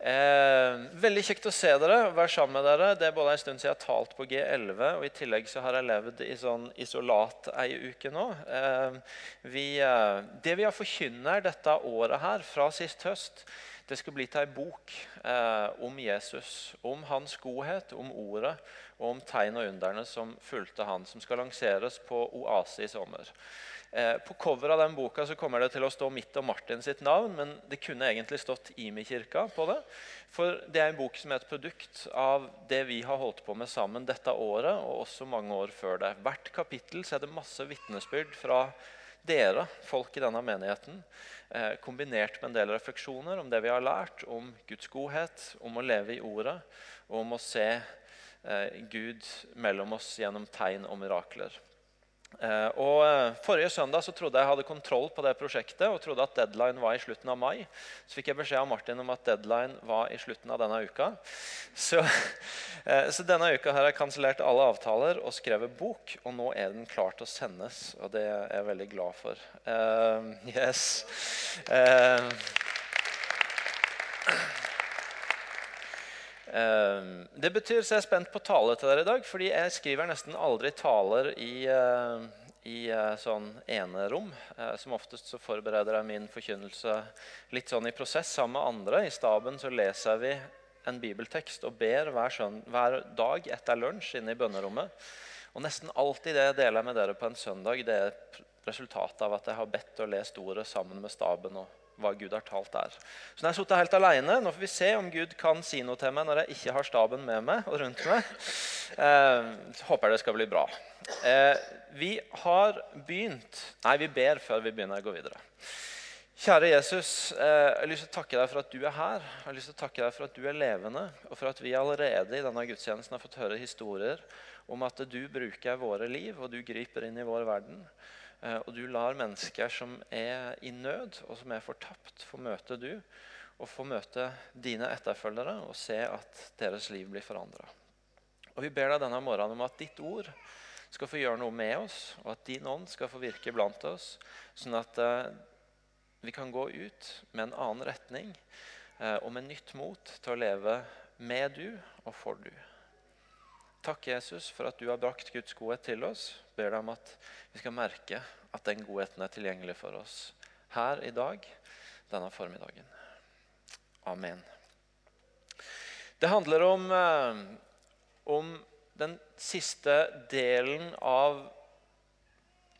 Eh, veldig kjekt å se dere være sammen med dere. Det er både en stund siden jeg har talt på G11, og i tillegg så har jeg levd i sånn isolat ei uke nå. Eh, vi, eh, det vi har forkynner dette året her, fra sist høst, det skal bli til ei bok eh, om Jesus. Om hans godhet, om ordet og om tegn og underne som fulgte han, som skal lanseres på Oase i sommer. Eh, på coveret av den boka så kommer det til å stå mitt og Martin sitt navn, men det kunne egentlig stått Imi-kirka på det. For det er en bok som er et produkt av det vi har holdt på med sammen dette året, og også mange år før det. Hvert kapittel så er det masse vitnesbyrd fra dere, folk i denne menigheten, eh, kombinert med en del refleksjoner om det vi har lært, om Guds godhet, om å leve i ordet, og om å se eh, Gud mellom oss gjennom tegn og mirakler. Eh, og eh, Forrige søndag så trodde jeg hadde kontroll på det prosjektet og trodde at deadline var i slutten av mai. Så fikk jeg beskjed av Martin om at deadline var i slutten av denne uka. Så, eh, så denne uka har jeg kansellert alle avtaler og skrevet bok. Og nå er den klar til å sendes, og det er jeg veldig glad for. Uh, yes. Uh, det betyr så jeg er spent på tale til dere i dag, fordi jeg skriver nesten aldri taler i, eh, i eh, sånn enerom. Eh, som oftest så forbereder jeg min forkynnelse litt sånn i prosess sammen med andre. I staben så leser vi en bibeltekst og ber hver, søn, hver dag etter lunsj inne i bønnerommet. Og nesten alltid det jeg deler med dere på en søndag, det er resultatet av at jeg har bedt og lest ordet sammen med staben. og hva Gud har talt der. Så nå har jeg sittet helt alene. Nå får vi se om Gud kan si noe til meg når jeg ikke har staben med meg og rundt meg. Eh, håper det skal bli bra. Eh, vi har begynt Nei, vi ber før vi begynner å gå videre. Kjære Jesus, eh, jeg har lyst til å takke deg for at du er her. Jeg har lyst til å takke deg for at du er levende, og for at vi allerede i denne gudstjenesten har fått høre historier om at du bruker våre liv, og du griper inn i vår verden. Eh, og du lar mennesker som er i nød, og som er fortapt, få møte du. Og få møte dine etterfølgere og se at deres liv blir forandra. Og vi ber deg denne morgenen om at ditt ord skal få gjøre noe med oss, og at din ånd skal få virke blant oss, sånn at uh, vi kan gå ut med en annen retning uh, og med nytt mot til å leve med du og for du. Takk, Jesus, for at du har brakt Guds godhet til oss. Ber deg om at vi skal merke at den godheten er tilgjengelig for oss her i dag, denne formiddagen. Amen. Det handler om, eh, om den siste delen av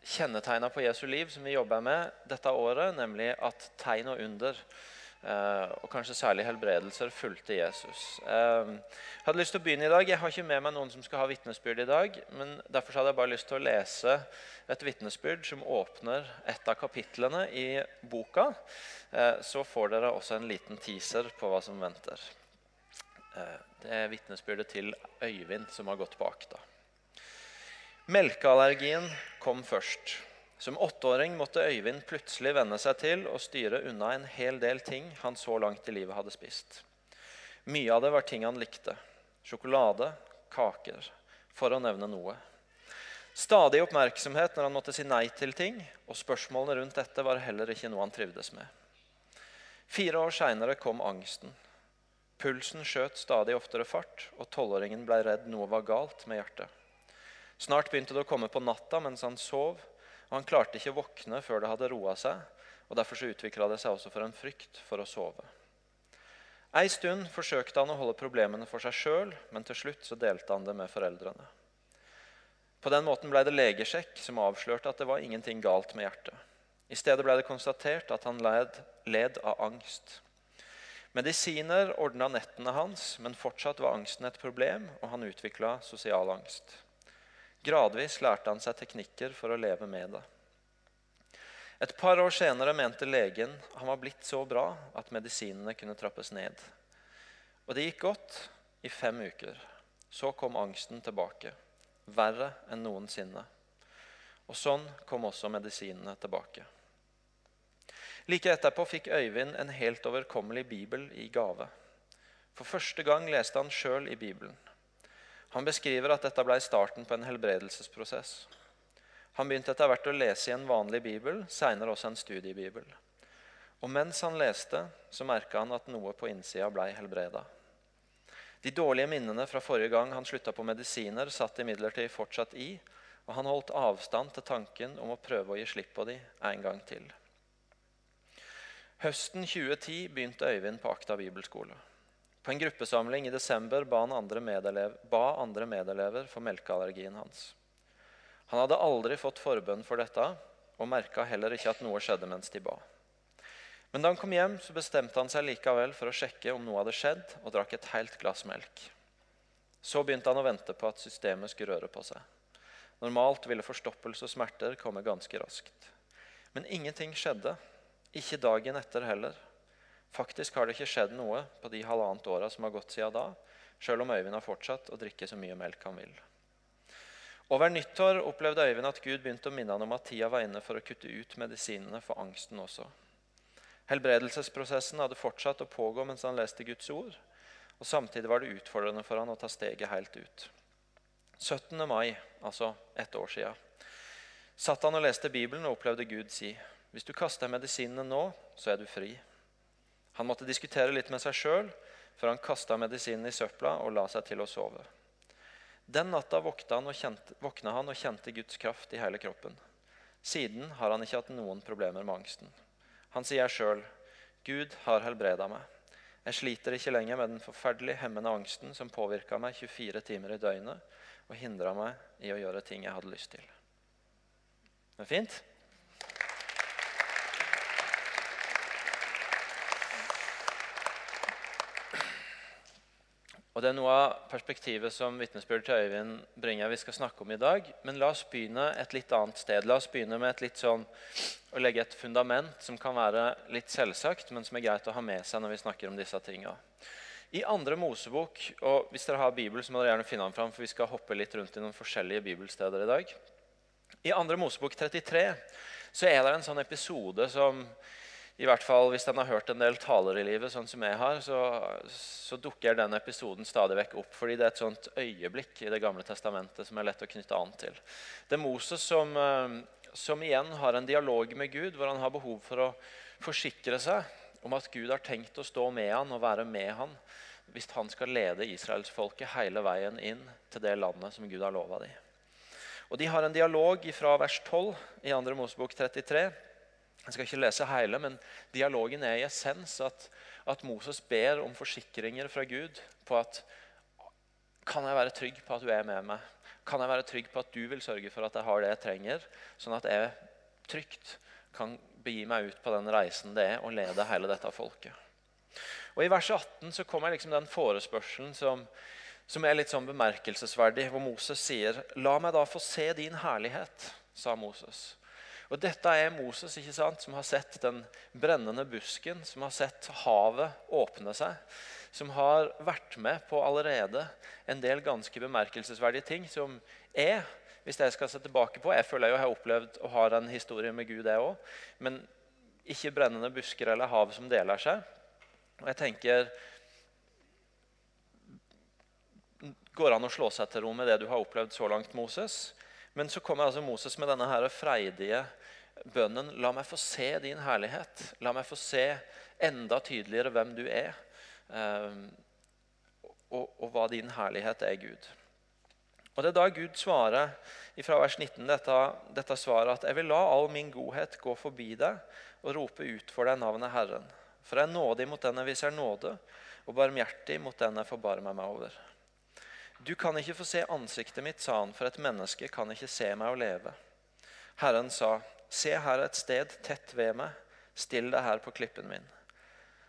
kjennetegna på Jesu liv som vi jobber med dette året, nemlig at tegn og under og kanskje særlig helbredelser fulgte Jesus. Eh, jeg hadde lyst til å begynne i dag. Jeg har ikke med meg noen som skal ha vitnesbyrd i dag. men Derfor hadde jeg bare lyst til å lese et vitnesbyrd som åpner et av kapitlene i boka. Eh, så får dere også en liten teaser på hva som venter. Det er vitnesbyrdet til Øyvind som har gått bak. da. Melkeallergien kom først. Som åtteåring måtte Øyvind plutselig venne seg til å styre unna en hel del ting han så langt i livet hadde spist. Mye av det var ting han likte. Sjokolade, kaker, for å nevne noe. Stadig oppmerksomhet når han måtte si nei til ting, og spørsmålene rundt dette var heller ikke noe han trivdes med. Fire år seinere kom angsten. Pulsen skjøt stadig oftere fart, og tolvåringen ble redd noe var galt med hjertet. Snart begynte det å komme på natta mens han sov, og Han klarte ikke å våkne før det hadde roa seg, og derfor så utvikla det seg også for en frykt for å sove. Ei stund forsøkte han å holde problemene for seg sjøl, men til slutt så delte han det med foreldrene. På den måten ble det legesjekk som avslørte at det var ingenting galt med hjertet. I stedet ble det konstatert at han led, led av angst. Medisiner ordna nettene hans, men fortsatt var angsten et problem, og han utvikla sosial angst. Gradvis lærte han seg teknikker for å leve med det. Et par år senere mente legen han var blitt så bra at medisinene kunne trappes ned. Og det gikk godt i fem uker. Så kom angsten tilbake. Verre enn noensinne. Og sånn kom også medisinene tilbake. Like etterpå fikk Øyvind en helt overkommelig bibel i gave. For første gang leste han sjøl i Bibelen. Han beskriver at dette ble starten på en helbredelsesprosess. Han begynte etter hvert å lese i en vanlig bibel, seinere også en studiebibel. Og mens han leste, så merka han at noe på innsida blei helbreda. De dårlige minnene fra forrige gang han slutta på medisiner, satt imidlertid fortsatt i, og han holdt avstand til tanken om å prøve å gi slipp på de en gang til. Høsten 2010 begynte Øyvind på Akta bibelskole. På en gruppesamling i desember ba, andre, medelever, ba andre medelever for melkeallergien hans. Han hadde aldri fått forbønn for dette og merka heller ikke at noe skjedde mens de ba. Men da han kom hjem, så bestemte han seg likevel for å sjekke om noe hadde skjedd, og drakk et helt glass melk. Så begynte han å vente på at systemet skulle røre på seg. Normalt ville forstoppelse og smerter komme ganske raskt. Men ingenting skjedde. Ikke dagen etter heller. Faktisk har det ikke skjedd noe på de halvannet åra som har gått siden da, sjøl om Øyvind har fortsatt å drikke så mye melk han vil. Over nyttår opplevde Øyvind at Gud begynte å minne han om at tida var inne for å kutte ut medisinene for angsten også. Helbredelsesprosessen hadde fortsatt å pågå mens han leste Guds ord. Og Samtidig var det utfordrende for han å ta steget helt ut. 17. mai, altså ett år sia, satt han og leste Bibelen og opplevde Gud si hvis du kaster medisinene nå, så er du fri. Han måtte diskutere litt med seg sjøl før han kasta medisinen i søpla og la seg til å sove. Den natta han, kjente, våkna han og kjente Guds kraft i hele kroppen. Siden har han ikke hatt noen problemer med angsten. Han sier sjøl, 'Gud har helbreda meg'. Jeg sliter ikke lenger med den forferdelig hemmende angsten som påvirka meg 24 timer i døgnet og hindra meg i å gjøre ting jeg hadde lyst til. Det er fint? Og Det er noe av perspektivet som vitnesbyrdet til Øyvind bringer vi skal snakke om i dag. Men la oss begynne et litt annet sted. La oss begynne med et litt sånn, å legge et fundament som kan være litt selvsagt, men som er greit å ha med seg når vi snakker om disse tinga. I andre Mosebok, og hvis dere har Bibel, så må dere gjerne finne den fram, for vi skal hoppe litt rundt i noen forskjellige bibelsteder i dag. I andre Mosebok 33 så er det en sånn episode som i hvert fall Hvis den har hørt en del taler i livet, sånn som jeg har, så, så, dukker den episoden stadig vekk opp. fordi det er et sånt øyeblikk i Det gamle testamentet som er lett å knytte an til. Det er Moses som, eh, som igjen har en dialog med Gud, hvor han har behov for å forsikre seg om at Gud har tenkt å stå med han og være med han hvis han skal lede israelsfolket hele veien inn til det landet som Gud har lova dem. Og De har en dialog fra vers 12 i 2. Mosebok 33 jeg skal ikke lese hele, men dialogen er i essens at, at Moses ber om forsikringer fra Gud på at Kan jeg være trygg på at du er med meg? Kan jeg være trygg på at du vil sørge for at jeg har det jeg trenger, sånn at jeg trygt kan begi meg ut på den reisen det er å lede hele dette folket? Og I vers 18 så kommer liksom den forespørselen som, som er litt sånn bemerkelsesverdig, hvor Moses sier La meg da få se din herlighet, sa Moses. Og Dette er Moses ikke sant, som har sett den brennende busken, som har sett havet åpne seg. Som har vært med på allerede en del ganske bemerkelsesverdige ting som er hvis jeg skal se tilbake på, Jeg føler jo jeg har opplevd og har en historie med Gud, jeg òg. Men ikke brennende busker eller hav som deler seg. Og jeg tenker Går det an å slå seg til ro med det du har opplevd så langt, Moses? Men så kommer altså Moses med denne her freidige bønnen La meg få se din herlighet. La meg få se enda tydeligere hvem du er, ehm, og, og hva din herlighet er, Gud. Og Det er da Gud svarer fra vers 19 dette, dette svaret at jeg vil la all min godhet gå forbi deg og rope ut for deg navnet Herren. For jeg er nådig mot den jeg viser nåde, og barmhjertig mot den jeg forbarmer meg over. Du kan ikke få se ansiktet mitt, sa han, for et menneske kan ikke se meg og leve. Herren sa, Se her et sted tett ved meg, still deg her på klippen min.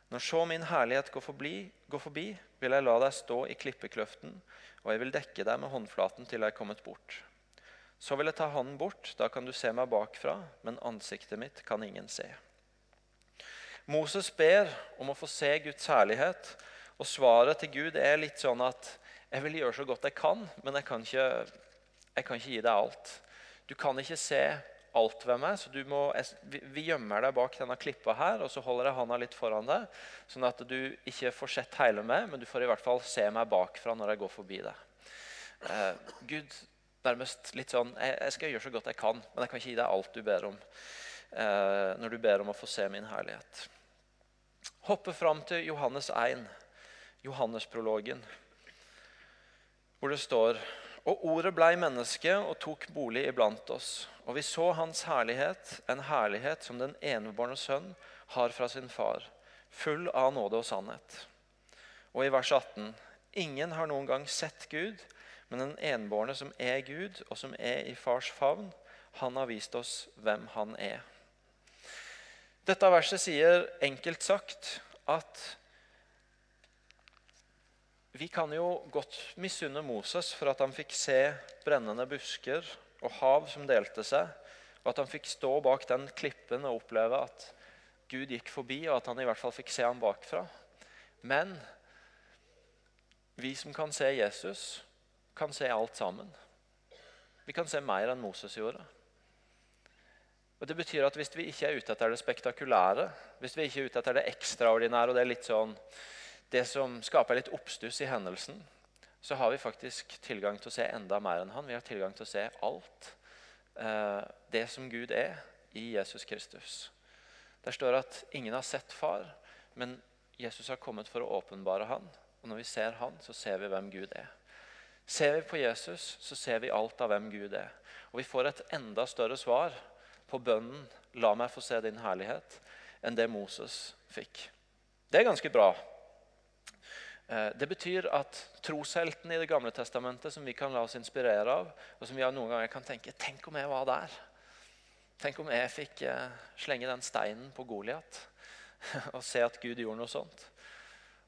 Når så min herlighet går forbi, går forbi, vil jeg la deg stå i klippekløften, og jeg vil dekke deg med håndflaten til jeg er kommet bort. Så vil jeg ta hånden bort, da kan du se meg bakfra, men ansiktet mitt kan ingen se. Moses ber om å få se Guds herlighet, og svaret til Gud er litt sånn at jeg vil gjøre så godt jeg kan, men jeg kan ikke, jeg kan ikke gi deg alt. Du kan ikke se alt ved meg. Så må, vi gjemmer deg bak denne klippa her, og så holder jeg handa litt foran deg. Sånn at du ikke får sett hele meg, men du får i hvert fall se meg bakfra når jeg går forbi deg. Eh, Gud nærmest litt sånn jeg, jeg, skal gjøre så godt jeg kan, men jeg kan ikke gi deg alt du ber om. Eh, når du ber om å få se min herlighet. hoppe fram til Johannes 1, Johannesprologen, hvor det står Og ordet blei menneske og tok bolig iblant oss. Og vi så hans herlighet, en herlighet som den enebårne sønn har fra sin far, full av nåde og sannhet. Og i vers 18.: Ingen har noen gang sett Gud, men den enbårne som er Gud, og som er i fars favn, han har vist oss hvem han er. Dette verset sier enkelt sagt at vi kan jo godt misunne Moses for at han fikk se brennende busker og hav som delte seg, og at han fikk stå bak den klippen og oppleve at Gud gikk forbi, og at han i hvert fall fikk se ham bakfra. Men vi som kan se Jesus, kan se alt sammen. Vi kan se mer enn Moses gjorde. Og Det betyr at hvis vi ikke er ute etter det spektakulære, hvis vi ikke er ute etter det ekstraordinære og det er litt sånn, det som skaper litt oppstuss i hendelsen, så har vi faktisk tilgang til å se enda mer enn han. Vi har tilgang til å se alt eh, det som Gud er i Jesus Kristus. Der står at ingen har sett far, men Jesus har kommet for å åpenbare han. Og når vi ser han, så ser vi hvem Gud er. Ser vi på Jesus, så ser vi alt av hvem Gud er. Og vi får et enda større svar på bønnen 'La meg få se din herlighet' enn det Moses fikk. Det er ganske bra. Eh, det betyr at trosheltene i Det gamle testamentet som vi kan la oss inspirere av, og som vi noen ganger kan tenke 'Tenk om jeg var der'. Tenk om jeg fikk eh, slenge den steinen på Goliat og se at Gud gjorde noe sånt.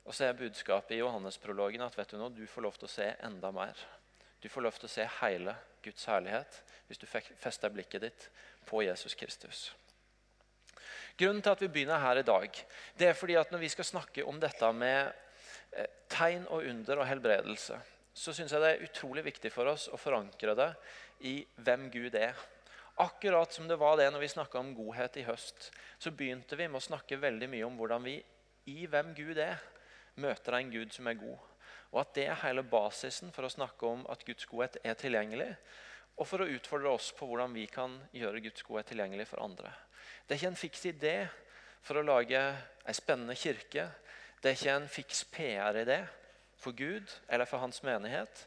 Og så er budskapet i Johannesprologen at vet du nå, du får lov til å se enda mer. Du får lov til å se hele Guds herlighet hvis du fester blikket ditt på Jesus Kristus. Grunnen til at vi begynner her i dag, det er fordi at når vi skal snakke om dette med tegn og under og helbredelse, så syns jeg det er utrolig viktig for oss å forankre det i hvem Gud er. Akkurat som det var det når vi snakka om godhet i høst, så begynte vi med å snakke veldig mye om hvordan vi i hvem Gud er, møter en Gud som er god. Og at det er hele basisen for å snakke om at Guds godhet er tilgjengelig og for å utfordre oss på hvordan vi kan gjøre Guds godhet tilgjengelig for andre. Det er ikke en fiks idé for å lage ei spennende kirke. Det er ikke en fiks PR-idé for Gud eller for hans menighet.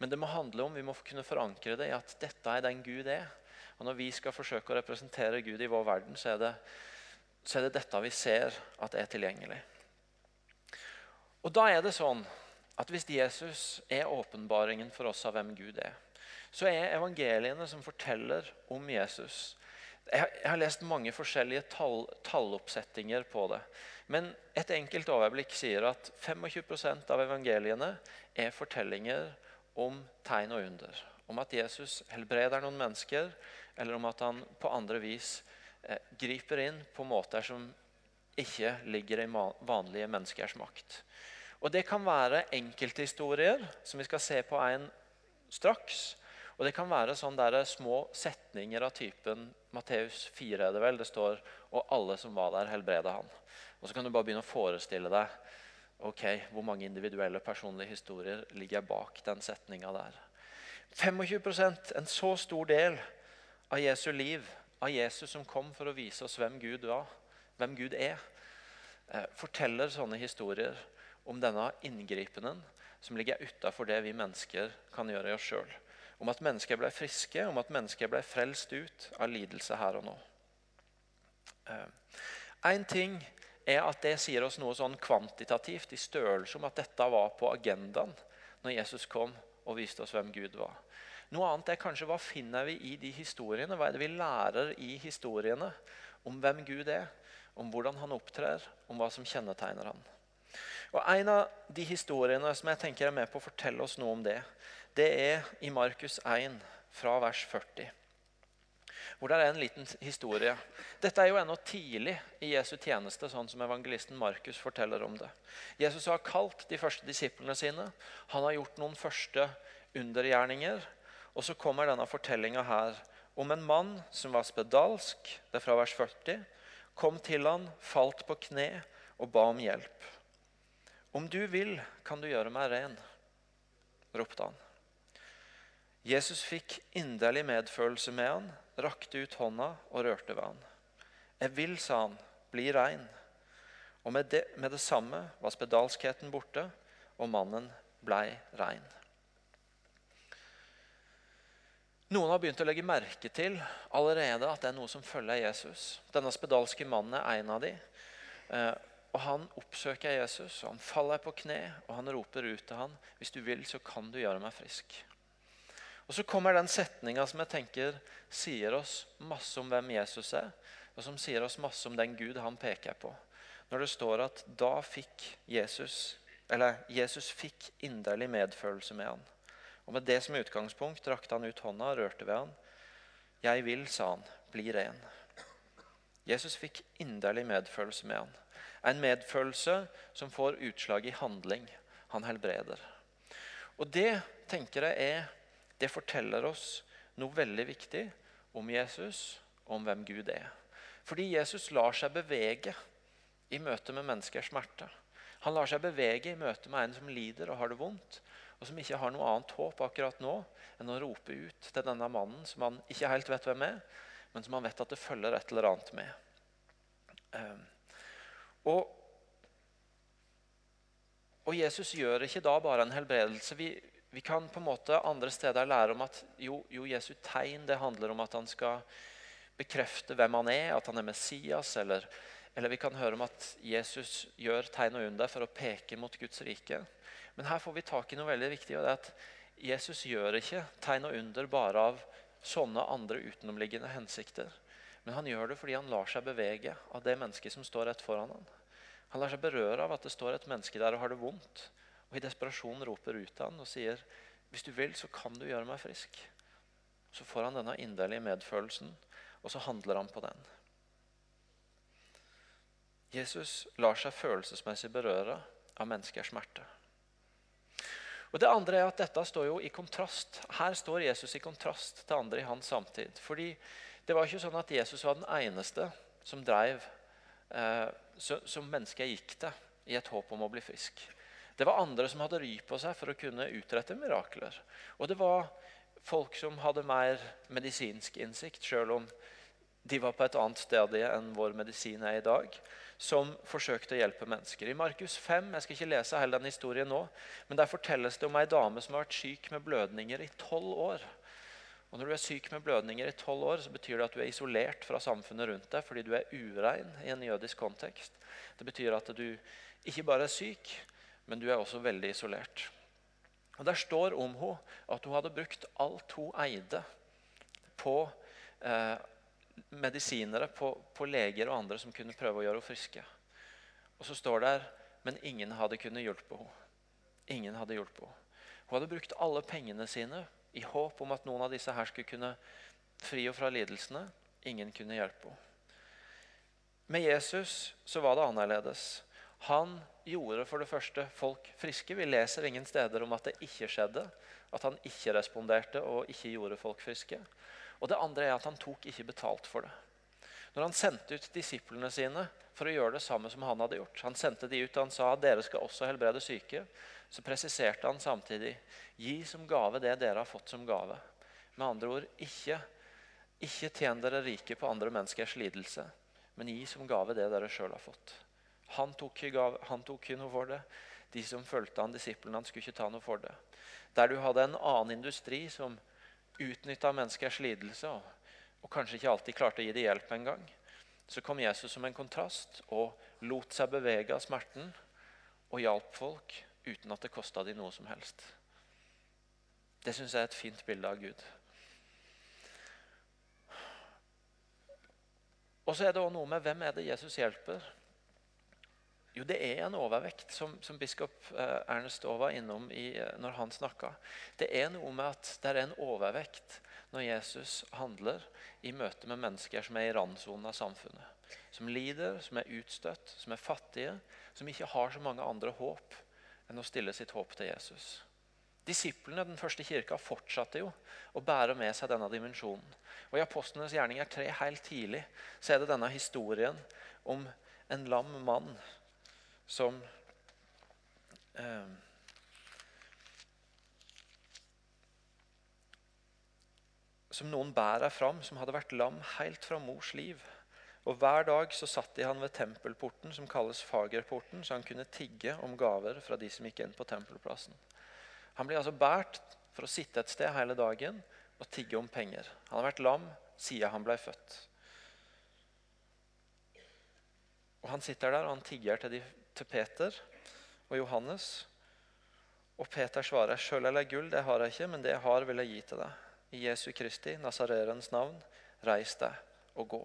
Men det må handle om, vi må kunne forankre det i at dette er den Gud er. Og Når vi skal forsøke å representere Gud i vår verden, så er det, så er det dette vi ser at er tilgjengelig. Og da er det sånn at Hvis Jesus er åpenbaringen for oss av hvem Gud er, så er evangeliene som forteller om Jesus Jeg, har lest mange forskjellige tall, talloppsettinger på det. Men et enkelt overblikk sier at 25% av evangeliene er fortellinger om tegn og under. Om at Jesus helbreder noen mennesker, eller om at han på andre vis eh, griper inn på måter som ikke ligger i vanlige menneskers makt. Og Det kan være enkelthistorier, som vi skal se på en straks. Og Det kan være sånn der små setninger av typen Matteus 4. er det vel, det står og alle som var der, helbreda han. Og Så kan du bare begynne å forestille deg ok, hvor mange individuelle personlige historier ligger bak den setninga der. 25% en så stor del av Jesu liv, av Jesus som kom for å vise oss hvem Gud var, hvem Gud er, eh, forteller sånne historier om denne inngripenen som ligger utafor det vi mennesker kan gjøre i oss sjøl om at mennesker ble friske, om at mennesker ble frelst ut av lidelse her og nå. Én eh, ting er at det sier oss noe sånn kvantitativt i størrelse om at dette var på agendaen når Jesus kom og viste oss hvem Gud var. Noe annet er kanskje hva finner vi i de historiene? Hva er det vi lærer i historiene om hvem Gud er, om hvordan han opptrer, om hva som kjennetegner han? Og En av de historiene som jeg tenker er med på å fortelle oss noe om det, det er i Markus 1, fra vers 40. Hvor det er en liten historie. Dette er jo ennå tidlig i Jesu tjeneste, sånn som evangelisten Markus forteller om det. Jesus har kalt de første disiplene sine. Han har gjort noen første undergjerninger. Og så kommer denne fortellinga her om en mann som var spedalsk, det er fra vers 40, kom til han, falt på kne og ba om hjelp. Om du vil, kan du gjøre meg ren, ropte han. Jesus fikk inderlig medfølelse med han, rakte ut hånda og rørte ved han. Jeg vil, sa han, bli rein. Og med det, med det samme var spedalskheten borte, og mannen blei rein. Noen har begynt å legge merke til allerede at det er noe som følger Jesus. Denne spedalske mannen er en av de. Eh, og Han oppsøker Jesus, og han faller på kne og han roper ut til han, 'Hvis du vil, så kan du gjøre meg frisk.' Og Så kommer den setninga som jeg tenker sier oss masse om hvem Jesus er, og som sier oss masse om den Gud han peker på. Når det står at da fikk Jesus eller Jesus fikk inderlig medfølelse med han. Og Med det som utgangspunkt rakte han ut hånda og rørte ved han. 'Jeg vil', sa han, 'bli ren'. Jesus fikk inderlig medfølelse med han. En medfølelse som får utslag i handling. Han helbreder. Og det tenker jeg er, det forteller oss noe veldig viktig om Jesus og om hvem Gud er. Fordi Jesus lar seg bevege i møte med menneskers smerte. Han lar seg bevege i møte med en som lider og har det vondt, og som ikke har noe annet håp akkurat nå enn å rope ut til denne mannen som han ikke helt vet hvem er, men som han vet at det følger et eller annet med. Ehm, og, og Jesus gjør ikke da bare en helbredelse. Vi, vi, kan på en måte andre steder lære om at jo, jo Jesu tegn det handler om at han skal bekrefte hvem han er, at han er Messias, eller eller vi kan høre om at Jesus gjør tegn og under for å peke mot Guds rike. Men her får vi tak i noe veldig viktig. og det er at Jesus gjør ikke tegn og under bare av sånne andre utenomliggende hensikter. Men han gjør det fordi han lar seg bevege av det mennesket som står rett foran ham. Han lar seg berøre av at det står et menneske der og har det vondt. Og i desperasjon roper ut til han og sier, 'Hvis du vil, så kan du gjøre meg frisk.' Så får han denne inderlige medfølelsen, og så handler han på den. Jesus lar seg følelsesmessig berøre av menneskers smerte. Og det andre er at dette står jo i kontrast. Her står Jesus i kontrast til andre i hans samtid. Fordi det var ikke sånn at Jesus var den eneste som drev eh, som mennesket gikk til i et håp om å bli frisk. Det var andre som hadde ry på seg for å kunne utrette mirakler. Og det var folk som hadde mer medisinsk innsikt, sjøl om de var på et annet sted enn vår medisin er i dag som forsøkte å hjelpe mennesker. I Markus 5 jeg skal ikke lese hele den historien nå, men der fortelles det om ei dame som har vært syk med blødninger i tolv år. Og Når du er syk med blødninger i tolv år, så betyr det at du er isolert fra samfunnet rundt deg fordi du er urein i en jødisk kontekst. Det betyr at du ikke bare er syk, men du er også veldig isolert. Og Der står om henne at hun hadde brukt alt hun eide på eh, medisinere, på, på, leger og andre som kunne prøve å gjøre henne friske. Og så står det her Men ingen hadde kunnet hjelpe henne. Ingen hadde hjulpet henne. Hun hadde brukt alle pengene sine i håp om at noen av disse her skulle kunne fri henne fra lidelsene. Ingen kunne hjelpe henne. Med Jesus så var det annerledes. Han gjorde for det første folk friske. Vi leser ingen steder om at det ikke skjedde. At han ikke responderte og ikke gjorde folk friske. Og det andre er at han tok ikke betalt for det. Når han sendte ut disiplene sine for å gjøre det samme som han hadde gjort, han sendte de ut og han sa dere skal også helbrede syke, så presiserte han samtidig gi som gave det dere har fått som gave. Med andre ord, ikke, ikke tjen dere rike på andre menneskers lidelse, men gi som gave det dere sjøl har fått. Han tok, han tok ikke noe for det. De som fulgte han, disiplene han skulle ikke ta noe for det. Der du hadde en annen industri som utnytta menneskers lidelse og, og, kanskje ikke alltid klarte å gi dem hjelp engang, så kom Jesus som en kontrast og lot seg bevege av smerten og hjalp folk uten at det kosta dem noe som helst. Det syns jeg er et fint bilde av Gud. Og så er det også noe med hvem er det Jesus hjelper. Jo, det er en overvekt, som, som biskop Ernest Ernst var innom i, eh, når han snakka. Det er noe med at det er en overvekt når Jesus handler i møte med mennesker som er i randsonen av samfunnet. Som lider, som er utstøtt, som er fattige, som ikke har så mange andre håp enn å stille sitt håp til Jesus. Disiplene den første kirka fortsatte jo å bære med seg denne dimensjonen. Og I Apostlenes gjerninger tre helt tidlig så er det denne historien om en lam mann som eh, Som noen bærer fram, som hadde vært lam helt fra mors liv. Og Hver dag så satt de han ved tempelporten, som kalles Fagerporten, så han kunne tigge om gaver fra de som gikk inn på tempelplassen. Han blir altså båret for å sitte et sted hele dagen og tigge om penger. Han har vært lam siden han ble født. Og Han sitter der og han tigger til, de, til Peter og Johannes. Og Peter svarer, 'Sjøl eller gull, det har jeg ikke, men det jeg har, vil jeg gi til deg.' I Jesu Kristi, Nazarerens navn, reis deg og gå.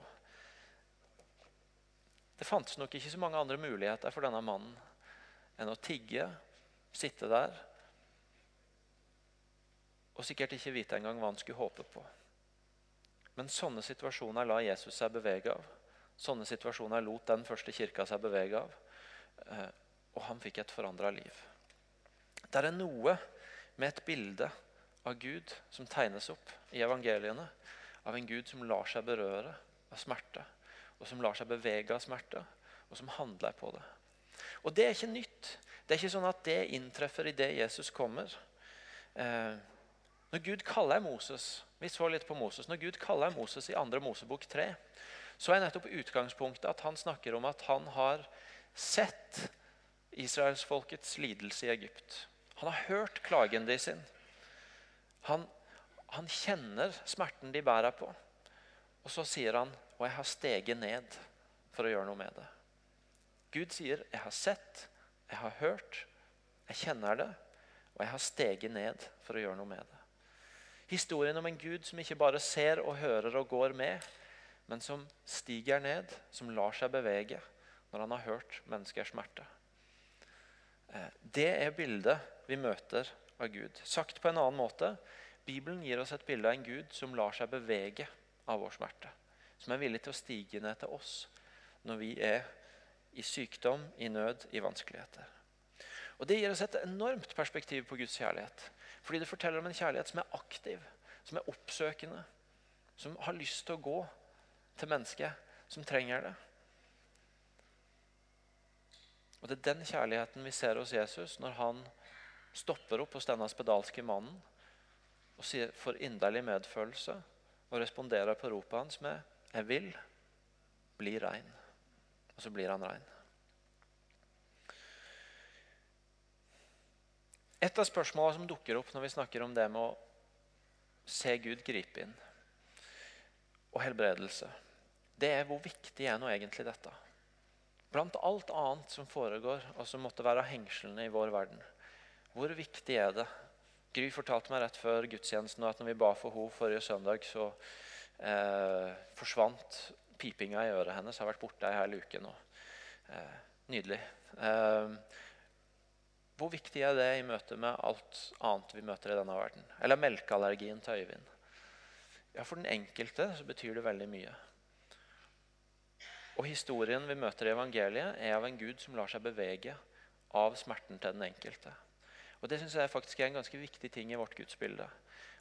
Det fantes nok ikke så mange andre muligheter for denne mannen enn å tigge, sitte der og sikkert ikke vite engang hva han skulle håpe på. Men sånne situasjoner la Jesus seg bevege av. Sånne situasjoner lot den første kirka seg bevege av. Eh, og han fikk et forandra liv. Det er noe med et bilde av Gud som tegnes opp i evangeliene. Av en Gud som lar seg berøre av smerte og som lar seg bevege av smerte, og som handler på det. Og det er ikke nytt. Det er ikke sånn at det inntreffer idet Jesus kommer. Eh, når Gud kaller Moses vi så litt på Moses, når Gud kaller Moses i 2. Mosebok 3, så er nettopp utgangspunktet at han snakker om at han har sett israelsfolkets lidelse i Egypt. Han har hørt klagen de sin. Han, han kjenner smerten de bærer på. Og så sier han og jeg har steget ned for å gjøre noe med det. Gud sier, 'Jeg har sett, jeg har hørt, jeg kjenner det, og jeg har steget ned for å gjøre noe med det.' Historien om en Gud som ikke bare ser og hører og går med, men som stiger ned, som lar seg bevege når han har hørt menneskers smerte. Eh, det er bildet vi møter av Gud. Sagt på en annen måte Bibelen gir oss et bilde av en Gud som lar seg bevege av vår smerte som er villig til å stige ned til oss når vi er i sykdom, i nød, i vanskeligheter. Og Det gir oss et enormt perspektiv på Guds kjærlighet. Fordi det forteller om en kjærlighet som er aktiv, som er oppsøkende, som har lyst til å gå til mennesket som trenger det. Og Det er den kjærligheten vi ser hos Jesus når han stopper opp hos denne spedalske mannen og for inderlig medfølelse og responderer på ropet hans med 'Jeg vil bli rein'. Og så blir han rein. Et av spørsmålene som dukker opp når vi snakker om det med å se Gud gripe inn, og helbredelse, det er hvor viktig er nå egentlig dette? Blant alt annet som foregår, og som måtte være hengslene i vår verden. Hvor viktig er det? Gry fortalte meg rett før gudstjenesten at når vi ba for henne forrige søndag, så eh, forsvant pipinga i øret hennes. Har vært borte ei hel uke nå. Eh, nydelig. Eh, hvor viktig er det i møte med alt annet vi møter i denne verden? Eller melkeallergien til Øyvind? Ja, For den enkelte så betyr det veldig mye. Og Historien vi møter i evangeliet, er av en Gud som lar seg bevege av smerten til den enkelte. Og Det synes jeg faktisk er en ganske viktig ting i vårt gudsbilde.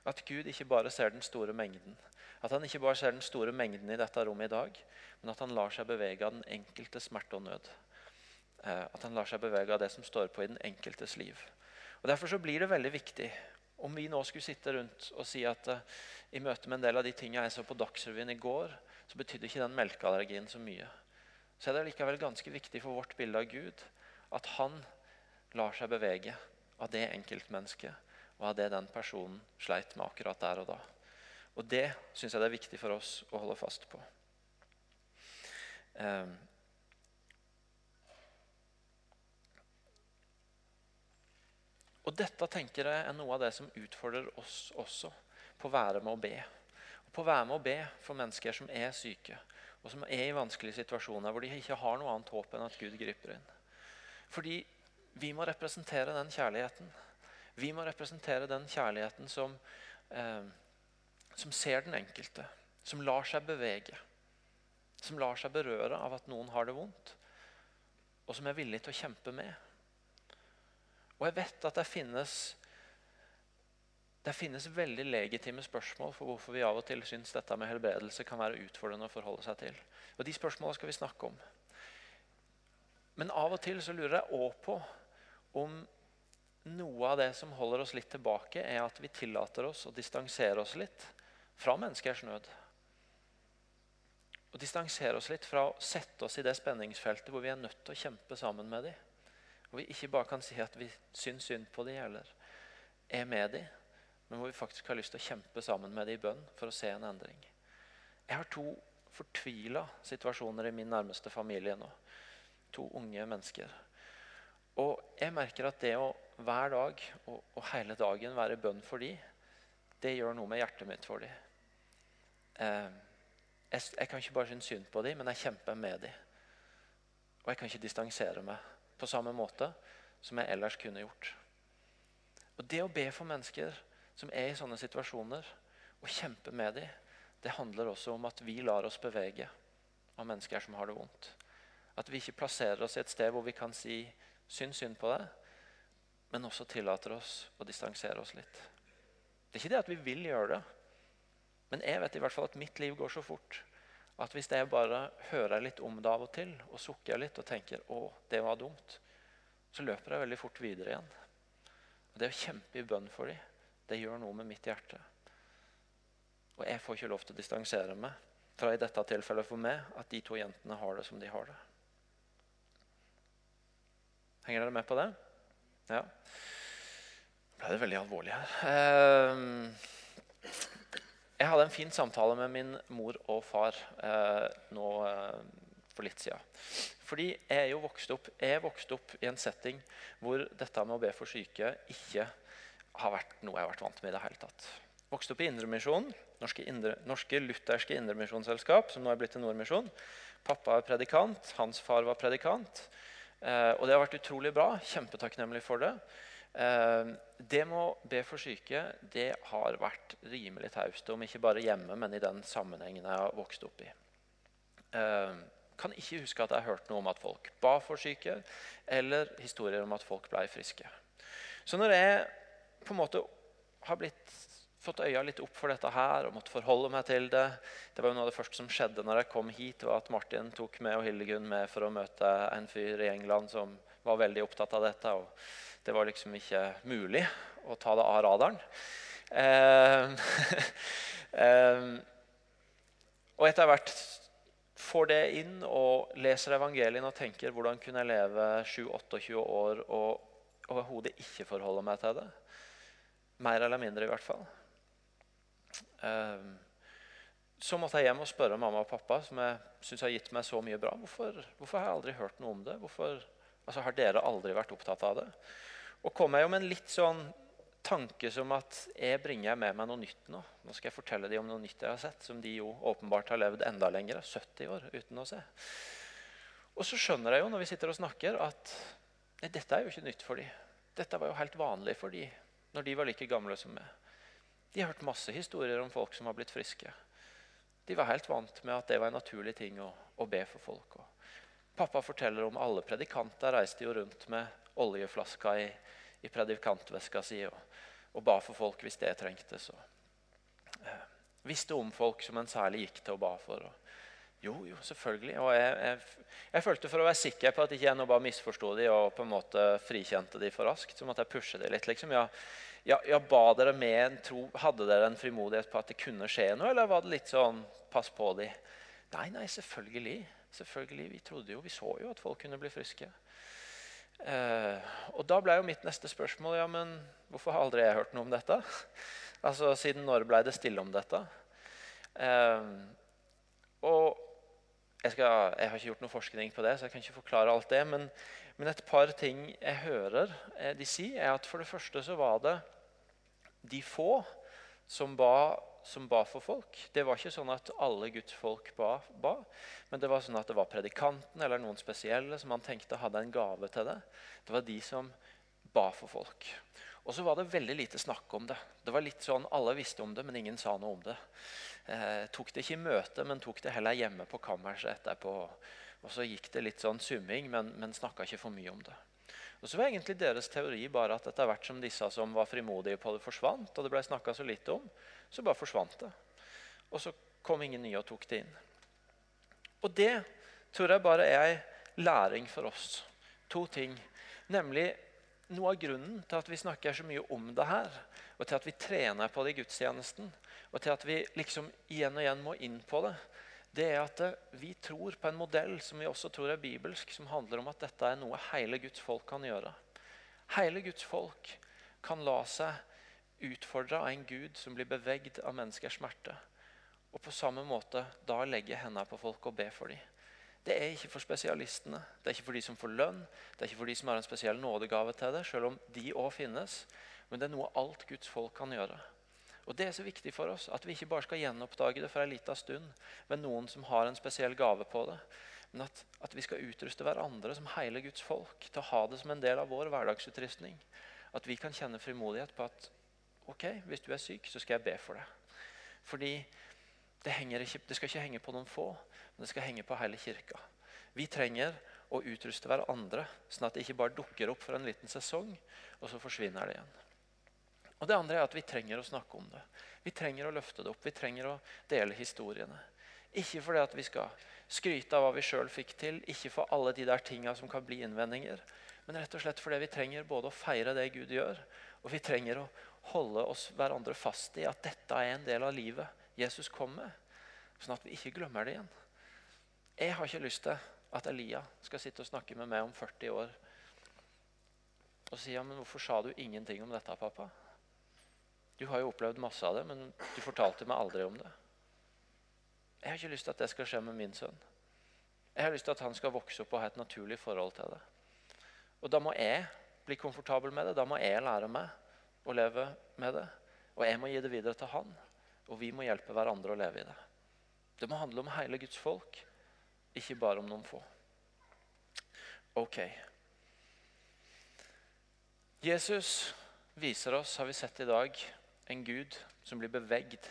At Gud ikke bare ser den store mengden, at han ikke bare ser den store mengden i dette rommet i dag, men at han lar seg bevege av den enkelte smerte og nød. Eh, at han lar seg bevege av det som står på i den enkeltes liv. Og Derfor så blir det veldig viktig om vi nå skulle sitte rundt og si at uh, i møte med en del av de tingene jeg så på Dagsrevyen i går, så betydde ikke den melkeallergien så mye. Så er det likevel ganske viktig for vårt bilde av Gud at han lar seg bevege av det enkeltmennesket og av det den personen sleit med akkurat der og da. Og det syns jeg det er viktig for oss å holde fast på. Um, og dette tenker jeg er noe av det som utfordrer oss også på å være med å be. På å være med å be for mennesker som er syke, og som er i vanskelige situasjoner hvor de ikke har noe annet håp enn at Gud griper inn. Fordi vi må representere den kjærligheten. Vi må representere den kjærligheten som eh, som ser den enkelte, som lar seg bevege, som lar seg berøre av at noen har det vondt, og som er villig til å kjempe med. Og jeg vet at det finnes, det finnes veldig legitime spørsmål for hvorfor vi av og til syns dette med helbredelse kan være utfordrende å forholde seg til. Og De spørsmålene skal vi snakke om. Men av og til så lurer jeg òg på om noe av det som holder oss litt tilbake, er at vi tillater oss å distansere oss litt fra menneskers nød. å distansere oss litt fra å sette oss i det spenningsfeltet hvor vi er nødt til å kjempe sammen med dem. Hvor vi ikke bare kan si at vi syns synd på dem eller er med dem, men hvor vi faktisk har lyst til å kjempe sammen med det i bønn for å se en endring. Jeg har to fortvila situasjoner i min nærmeste familie nå. To unge mennesker. Og jeg merker at det å hver dag og, og hele dagen være bønn for de, det gjør noe med hjertet mitt for de. Eh, jeg, jeg, kan ikke bare synes synd på de, men jeg kjemper med de. Og jeg kan ikke distansere meg på samme måte som jeg ellers kunne gjort. Og Det å be for mennesker som er i sånne situasjoner, og kjempe med dem, det handler også om at vi lar oss bevege av mennesker som har det vondt. At vi ikke plasserer oss i et sted hvor vi kan si synd synd på det, men også tillater oss å distansere oss litt. Det er ikke det at vi vil gjøre det, men jeg vet i hvert fall at mitt liv går så fort at hvis jeg bare hører litt om det av og til og sukker litt og tenker 'Å, det var dumt', så løper jeg veldig fort videre igjen. Og Det å kjempe i bønn for dem, det gjør noe med mitt hjerte. Og jeg får ikke lov til å distansere meg fra i dette tilfellet for meg at de to jentene har det som de har det. Henger dere med på det? Ja. Nå ble det veldig alvorlig her. Ehm, jeg hadde en fin samtale med min mor og far eh, nå eh, for litt siden. Fordi jeg er jo vokst opp, jeg er vokst opp i en setting hvor dette med å be for syke ikke har vært noe jeg har vært vant med i det hele tatt. Vokste opp i Indremisjonen, norske, indre, norske lutherske indremisjonsselskap, som nå er blitt til Nordmisjon. Pappa er predikant, hans far var predikant. Eh, og det har vært utrolig bra. Kjempetakknemlig for det. Eh, det med å be for syke det har vært rimelig taust. Om ikke bare hjemme, men i den sammenhengen jeg har vokst opp i. Eh, kan ikke huske at jeg har hørt noe om at folk ba for syke, eller historier om at folk ble friske. Så når jeg på en måte har blitt fått øya litt opp for dette her og måtte forholde meg til det. Det var jo noe av det første som skjedde når jeg kom hit, var at Martin tok meg og Hildegunn med for å møte en fyr i England som var veldig opptatt av dette. og Det var liksom ikke mulig å ta det av radaren. Eh, eh, og etter hvert får det inn og leser evangelien og tenker hvordan kunne jeg leve 7-28 år og overhodet ikke forholde meg til det. Mer eller mindre, i hvert fall. Ehm, så måtte jeg hjem og spørre mamma og pappa, som jeg syns har gitt meg så mye bra. Hvorfor, hvorfor, har jeg aldri hørt noe om det? Hvorfor altså, har dere aldri vært opptatt av det? Og kom jeg jo med en litt sånn tanke som at jeg bringer med meg noe nytt nå. Nå skal jeg fortelle dem om noe nytt jeg har sett, som de jo åpenbart har levd enda lenger, 70 år, uten å se. Og så skjønner jeg jo når vi sitter og snakker, at nei, dette er jo ikke nytt for dem. Dette var jo helt vanlig for dem når de var like gamle som meg. De har hørt masse historier om folk som har blitt friske. De var helt vant med at det var en naturlig ting å, å be for folk. Og pappa forteller om alle predikanter reiste jo rundt med oljeflaska i, i predikantveska si og, og, ba for folk hvis det trengtes. Og, eh, visste om folk som en særlig gikk til å ba for. Og, jo, jo, selvfølgelig. Og jeg, jeg, jeg, følte For å være sikker på at ikke jeg nå bare misforsto de og på en måte frikjente de for raskt, så måtte jeg pushe de litt. liksom, ja, ja, ba dere med en tro, Hadde dere en frimodighet på at det kunne skje noe, eller var det litt sånn pass på de? Nei, nei, selvfølgelig. selvfølgelig. Vi trodde jo, vi så jo at folk kunne bli friske. Eh, og da ble jo mitt neste spørsmål ja, men hvorfor har aldri jeg hørt noe om dette? altså, Siden når ble det stille om dette? Eh, og jeg, skal, jeg, har ikke gjort noe forskning på det, så jeg kan ikke forklare alt det. Men, men et par ting jeg hører eh, de si, er at for det første så var det de få som ba, som ba, for folk. Det var ikke sånn at alle Guds folk ba, ba, men det var sånn at det var predikanten eller noen spesielle som han tenkte hadde en gave til det. Det var de som ba for folk. Og så var det veldig lite snakk om det. Det var litt sånn, Alle visste om det, men ingen sa noe om det. Eh, tok det ikke i møte, men tok det heller hjemme på kammerset etterpå. Og så gikk det litt sånn summing, men, men snakka ikke for mye om det. Og så var egentlig deres teori bare at etter hvert som disse som var frimodige på det, forsvant, og det ble snakka så lite om, så bare forsvant det. Og så kom ingen nye og tok det inn. Og det tror jeg bare er ei læring for oss. To ting. Nemlig noe av grunnen til at vi snakker så mye om det her, og til at vi trener på det i gudstjenesten, og til at vi liksom igjen og igjen må inn på det, det er at eh, vi tror på en modell som vi også tror er bibelsk, som handler om at dette er noe hele Guds folk kan gjøre. Hele Guds folk kan la seg utfordre av en Gud som blir bevegd av menneskers smerte. Og på samme måte da legge hendene på folk og be for dem. Det er ikke for spesialistene, det er ikke for de som får lønn, det er ikke for de som har en spesiell nådegave til det, selv om de òg finnes. Men det er noe alt Guds folk kan gjøre. Og Det er så viktig for oss at vi ikke bare skal gjenoppdage det for en liten stund med noen som har en spesiell gave på det, men at, at, vi skal utruste hverandre som hele Guds folk til å ha det som en del av vår hverdagsutrustning. At vi kan kjenne frimodighet på at ok, hvis du er syk, så skal jeg be for deg. Fordi det, ikke, det skal ikke henge på noen få, men det skal henge på hele kirka. Vi trenger å utruste hverandre, sånn at det ikke bare dukker opp for en liten sesong, og så forsvinner det igjen. Og det andre er at Vi trenger å snakke om det. Vi trenger å løfte det opp. Vi trenger å dele historiene. Ikke fordi at vi skal skryte av hva vi sjøl fikk til, ikke for alle de der tinga som kan bli innvendinger, men rett og slett fordi vi trenger både å feire det Gud gjør, og vi trenger å holde oss hverandre fast i at dette er en del av livet Jesus kom med, sånn at vi ikke glemmer det igjen. Jeg har ikke lyst til at Elia skal sitte og snakke med meg om 40 år og si ja, men hvorfor sa du ingenting om dette, pappa? Du har jo opplevd masse av det, men du fortalte meg aldri om det. Jeg har ikke lyst til at det skal skje med min sønn. Jeg har lyst til at han skal vokse opp og ha et naturlig forhold til det. Og da må jeg bli komfortabel med det. Da må jeg lære meg å leve med det. Og jeg må gi det videre til han. Og vi må hjelpe hverandre å leve i det. Det må handle om hele Guds folk, ikke bare om noen få. Ok. Jesus viser oss, har vi sett i dag, en Gud som blir bevegd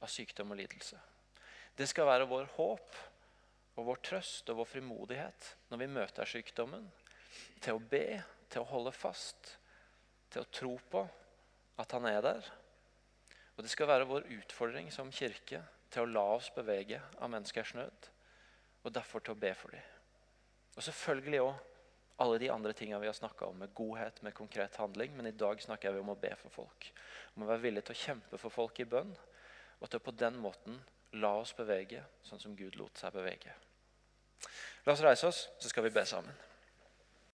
av sykdom og lidelse. Det skal være vår håp og vår trøst og vår frimodighet når vi møter sykdommen. Til å be, til å holde fast, til å tro på at han er der. Og det skal være vår utfordring som kirke til å la oss bevege av menneskers nød. Og derfor til å be for dem. Og selvfølgelig òg alle de andre tingene vi har snakka om, med godhet, med konkret handling. Men i dag snakker vi om å be for folk. Om å være villig til å kjempe for folk i bønn. Og til å på den måten la oss bevege sånn som Gud lot seg bevege. La oss reise oss, så skal vi be sammen.